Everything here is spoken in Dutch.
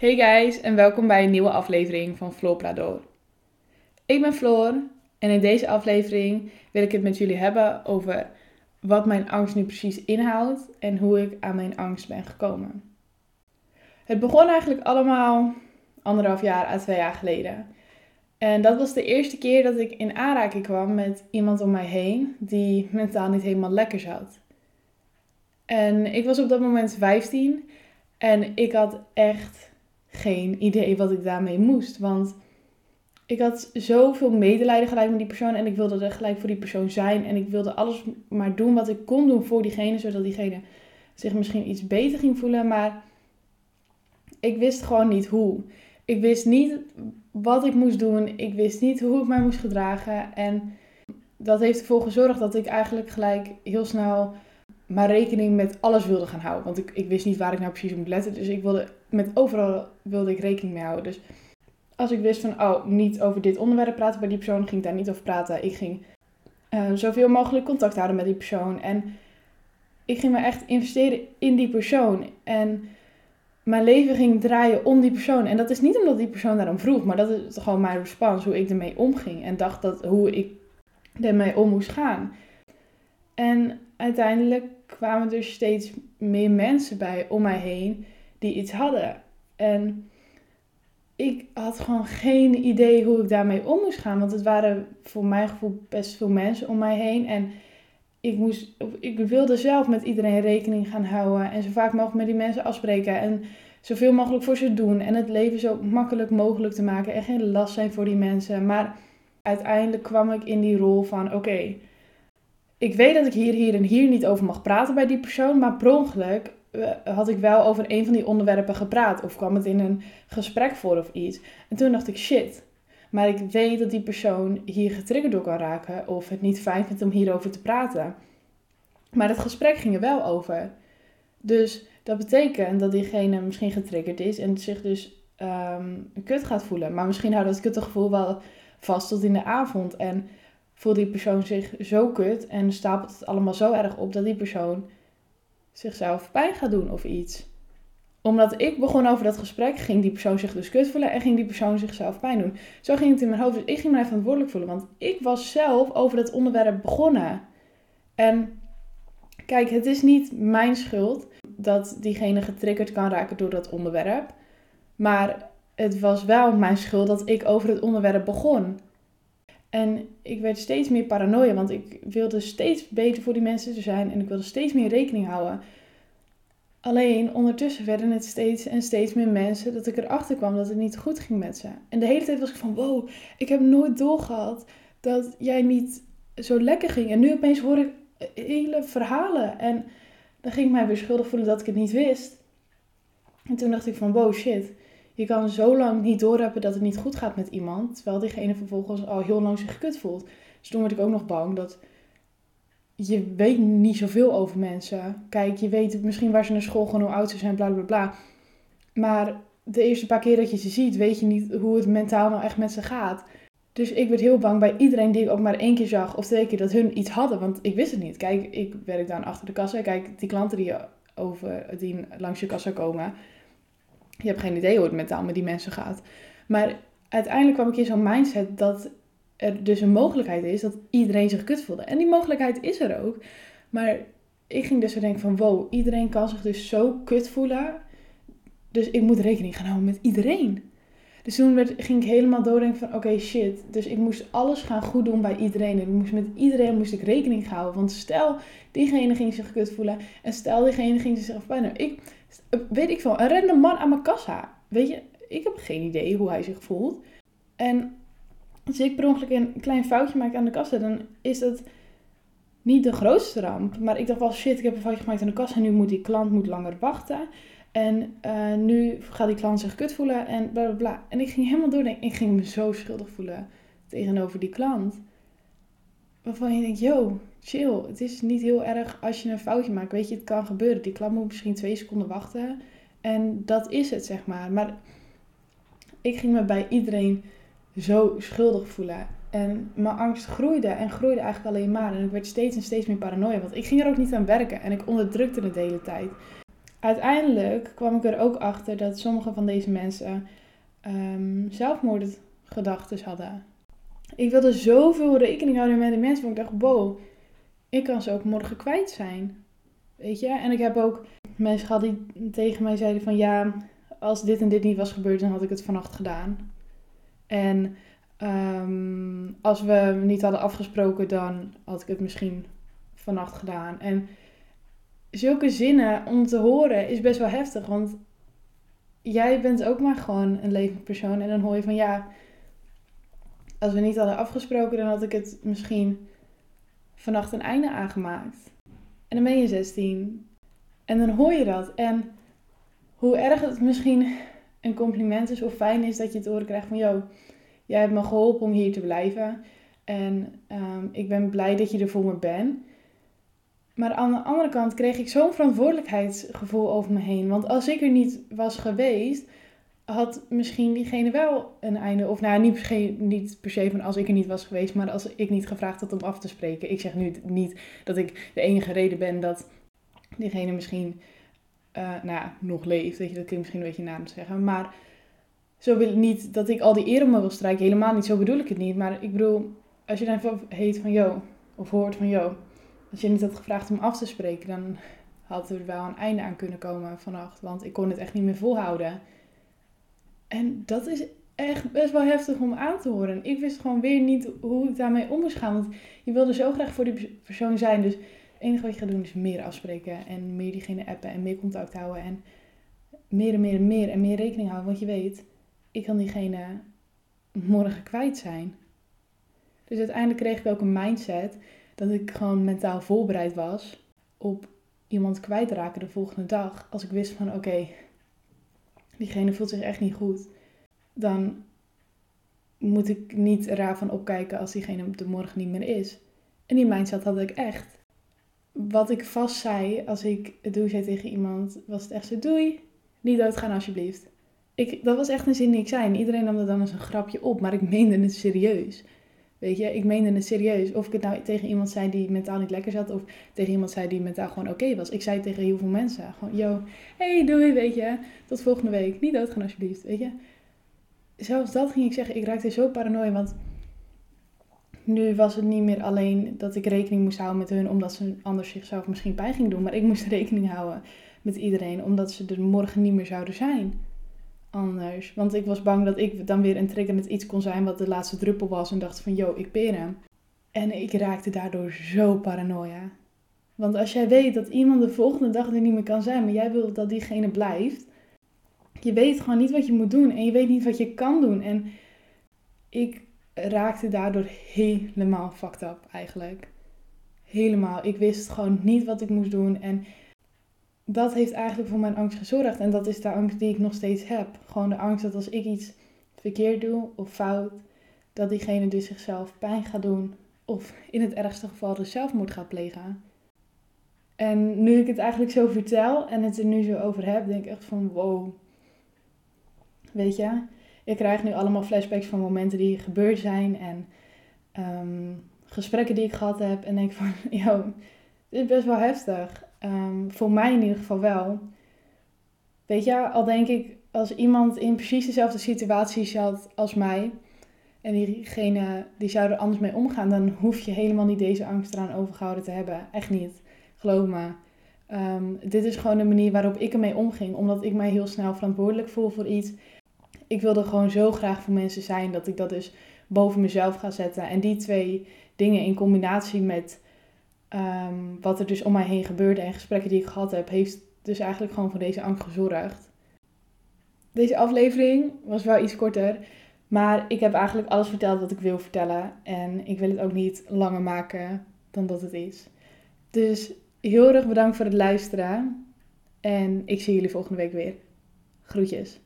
Hey guys en welkom bij een nieuwe aflevering van Floor Prador. Ik ben Floor en in deze aflevering wil ik het met jullie hebben over wat mijn angst nu precies inhoudt en hoe ik aan mijn angst ben gekomen. Het begon eigenlijk allemaal anderhalf jaar à twee jaar geleden. En dat was de eerste keer dat ik in aanraking kwam met iemand om mij heen die mentaal niet helemaal lekker zat. En ik was op dat moment 15 en ik had echt geen idee wat ik daarmee moest. Want ik had zoveel medelijden gelijk met die persoon en ik wilde er gelijk voor die persoon zijn. En ik wilde alles maar doen wat ik kon doen voor diegene, zodat diegene zich misschien iets beter ging voelen. Maar ik wist gewoon niet hoe. Ik wist niet wat ik moest doen. Ik wist niet hoe ik mij moest gedragen. En dat heeft ervoor gezorgd dat ik eigenlijk gelijk heel snel maar rekening met alles wilde gaan houden. Want ik, ik wist niet waar ik nou precies op moet letten. Dus ik wilde met overal wilde ik rekening mee houden. Dus als ik wist van, oh, niet over dit onderwerp praten bij die persoon, ging ik daar niet over praten. Ik ging uh, zoveel mogelijk contact houden met die persoon. En ik ging me echt investeren in die persoon. En mijn leven ging draaien om die persoon. En dat is niet omdat die persoon daarom vroeg, maar dat is gewoon mijn respons, hoe ik ermee omging. En dacht dat hoe ik ermee om moest gaan. En uiteindelijk kwamen er steeds meer mensen bij om mij heen die iets hadden. En ik had gewoon geen idee hoe ik daarmee om moest gaan. Want het waren voor mijn gevoel best veel mensen om mij heen. En ik, moest, ik wilde zelf met iedereen rekening gaan houden. En zo vaak mogelijk met die mensen afspreken. En zoveel mogelijk voor ze doen. En het leven zo makkelijk mogelijk te maken. En geen last zijn voor die mensen. Maar uiteindelijk kwam ik in die rol van: oké, ik weet dat ik hier, hier en hier niet over mag praten bij die persoon. Maar per ongeluk had ik wel over een van die onderwerpen gepraat. Of kwam het in een gesprek voor of iets. En toen dacht ik: shit. Maar ik weet dat die persoon hier getriggerd door kan raken. Of het niet fijn vindt om hierover te praten. Maar het gesprek ging er wel over. Dus dat betekent dat diegene misschien getriggerd is en zich dus um, kut gaat voelen. Maar misschien houdt dat kutgevoel wel vast tot in de avond. En voelt die persoon zich zo kut en stapelt het allemaal zo erg op dat die persoon zichzelf pijn gaat doen of iets. Omdat ik begon over dat gesprek, ging die persoon zich dus kut voelen en ging die persoon zichzelf pijn doen. Zo ging het in mijn hoofd. Dus ik ging mij verantwoordelijk voelen, want ik was zelf over dat onderwerp begonnen. En kijk, het is niet mijn schuld dat diegene getriggerd kan raken door dat onderwerp. Maar het was wel mijn schuld dat ik over het onderwerp begon. En ik werd steeds meer paranoia, want ik wilde steeds beter voor die mensen te zijn en ik wilde steeds meer rekening houden. Alleen ondertussen werden het steeds en steeds meer mensen dat ik erachter kwam dat het niet goed ging met ze. En de hele tijd was ik van: wow, ik heb nooit doorgehad dat jij niet zo lekker ging. En nu opeens hoor ik hele verhalen. En dan ging ik mij weer schuldig voelen dat ik het niet wist. En toen dacht ik van wow shit, je kan zo lang niet doorhebben dat het niet goed gaat met iemand, terwijl diegene vervolgens al heel lang zich kut voelt. Dus toen werd ik ook nog bang dat je weet niet zoveel over mensen. Kijk, je weet misschien waar ze naar school gaan, hoe oud ze zijn, bla bla bla. Maar de eerste paar keer dat je ze ziet, weet je niet hoe het mentaal nou echt met ze gaat. Dus ik werd heel bang bij iedereen die ik ook maar één keer zag of twee keer dat hun iets hadden. Want ik wist het niet. Kijk, ik werk dan achter de kassa. Kijk, die klanten die, over, die langs je kassa komen. Je hebt geen idee hoe het mentaal met die mensen gaat. Maar uiteindelijk kwam ik in zo'n mindset dat er dus een mogelijkheid is dat iedereen zich kut voelde. En die mogelijkheid is er ook. Maar ik ging dus zo denken van wow, iedereen kan zich dus zo kut voelen. Dus ik moet rekening gaan houden met iedereen. Dus toen werd, ging ik helemaal doordenken van oké shit. Dus ik moest alles gaan goed doen bij iedereen. En ik moest met iedereen moest ik rekening houden. Want stel diegene ging zich kut voelen. En stel diegene ging zichzelf pijn Ik, weet ik veel, een random man aan mijn kassa. Weet je, ik heb geen idee hoe hij zich voelt. En als ik per ongeluk een klein foutje maak aan de kassa, dan is dat niet de grootste ramp. Maar ik dacht wel, shit, ik heb een foutje gemaakt aan de kassa. En nu moet die klant moet langer wachten. En uh, nu gaat die klant zich kut voelen en bla bla bla. En ik ging helemaal doordenken. Ik ging me zo schuldig voelen tegenover die klant. Waarvan je denkt, yo, chill. Het is niet heel erg als je een foutje maakt. Weet je, het kan gebeuren. Die klant moet misschien twee seconden wachten. En dat is het, zeg maar. Maar ik ging me bij iedereen zo schuldig voelen. En mijn angst groeide en groeide eigenlijk alleen maar. En ik werd steeds en steeds meer paranoia. Want ik ging er ook niet aan werken. En ik onderdrukte het de hele tijd. Uiteindelijk kwam ik er ook achter dat sommige van deze mensen um, zelfmoordgedachten hadden. Ik wilde zoveel rekening houden met de mensen, want ik dacht, wow, ik kan ze ook morgen kwijt zijn. Weet je? En ik heb ook mensen gehad die tegen mij zeiden van ja, als dit en dit niet was gebeurd, dan had ik het vannacht gedaan. En ehm, als we niet hadden afgesproken, dan had ik het misschien vannacht gedaan. En zulke zinnen om te horen is best wel heftig, want jij bent ook maar gewoon een levend persoon. En dan hoor je van ja, als we niet hadden afgesproken, dan had ik het misschien vannacht een einde aangemaakt. En dan ben je 16. En dan hoor je dat. En hoe erg het misschien een compliment is of fijn is dat je het horen krijgt van... Yo, jij hebt me geholpen om hier te blijven. En um, ik ben blij dat je er voor me bent. Maar aan de andere kant kreeg ik zo'n verantwoordelijkheidsgevoel over me heen. Want als ik er niet was geweest, had misschien diegene wel een einde. Of nou, niet per, se, niet per se van als ik er niet was geweest, maar als ik niet gevraagd had om af te spreken. Ik zeg nu niet dat ik de enige reden ben dat diegene misschien uh, nou nog leeft. Weet je, dat klinkt misschien een beetje na te zeggen. Maar zo wil ik niet dat ik al die eer op me wil strijken. Helemaal niet, zo bedoel ik het niet. Maar ik bedoel, als je dan heet van yo, of hoort van yo, als je niet had gevraagd om af te spreken, dan had er wel een einde aan kunnen komen vannacht. Want ik kon het echt niet meer volhouden. En dat is echt best wel heftig om aan te horen. Ik wist gewoon weer niet hoe ik daarmee om moest gaan. Want je wilde zo graag voor die persoon zijn. Dus het enige wat je gaat doen is meer afspreken. En meer diegene appen en meer contact houden. En meer en meer en meer en meer rekening houden. Want je weet, ik kan diegene morgen kwijt zijn. Dus uiteindelijk kreeg ik ook een mindset dat ik gewoon mentaal voorbereid was op iemand kwijtraken de volgende dag. Als ik wist van oké, diegene voelt zich echt niet goed, dan moet ik niet raar van opkijken als diegene de morgen niet meer is. En die mindset had ik echt. Wat ik vast zei als ik het doe zei tegen iemand, was het echt zo: doei, niet doodgaan alsjeblieft. Ik, dat was echt een zin die ik zei. En iedereen nam er dan eens een grapje op, maar ik meende het serieus. Weet je, ik meende het serieus. Of ik het nou tegen iemand zei die mentaal niet lekker zat, of tegen iemand zei die mentaal gewoon oké was. Ik zei tegen heel veel mensen gewoon, yo, hey, doei, weet je, tot volgende week. Niet doodgaan alsjeblieft, weet je. Zelfs dat ging ik zeggen, ik raakte zo paranoia, want nu was het niet meer alleen dat ik rekening moest houden met hun, omdat ze anders zichzelf misschien pijn ging doen. Maar ik moest rekening houden met iedereen, omdat ze er morgen niet meer zouden zijn anders. Want ik was bang dat ik dan weer een met iets kon zijn wat de laatste druppel was. En dacht van, yo, ik peer hem. En ik raakte daardoor zo paranoia. Want als jij weet dat iemand de volgende dag er niet meer kan zijn, maar jij wilt dat diegene blijft. Je weet gewoon niet wat je moet doen en je weet niet wat je kan doen. En ik raakte daardoor helemaal fucked up eigenlijk. Helemaal. Ik wist gewoon niet wat ik moest doen. En dat heeft eigenlijk voor mijn angst gezorgd. En dat is de angst die ik nog steeds heb. Gewoon de angst dat als ik iets verkeerd doe of fout, dat diegene dus zichzelf pijn gaat doen. Of in het ergste geval dus zelfmoord gaat plegen. En nu ik het eigenlijk zo vertel en het er nu zo over heb, denk ik echt van wow. Weet je, ik krijg nu allemaal flashbacks van momenten die gebeurd zijn en ehm, gesprekken die ik gehad heb. En denk van, joh, dit is best wel heftig. Ehm, voor mij in ieder geval wel. Weet je, al denk ik, als iemand in precies dezelfde situatie zat als mij, en diegene die zou er anders mee omgaan, dan hoef je helemaal niet deze angst eraan overgehouden te hebben. Echt niet. Geloof me. Ehm, dit is gewoon de manier waarop ik ermee omging, omdat ik mij heel snel verantwoordelijk voel voor iets. Ik wilde gewoon zo graag voor mensen zijn dat ik dat dus boven mezelf ga zetten. En die twee dingen in combinatie met Ehm, wat er dus om mij heen gebeurde en gesprekken die ik gehad heb, heeft dus eigenlijk gewoon voor deze angst gezorgd. Deze aflevering was wel iets korter, maar ik heb eigenlijk alles verteld wat ik wil vertellen. En ik wil het ook niet langer maken dan dat het is. Dus heel erg bedankt voor het luisteren. En ik zie jullie volgende week weer. Groetjes.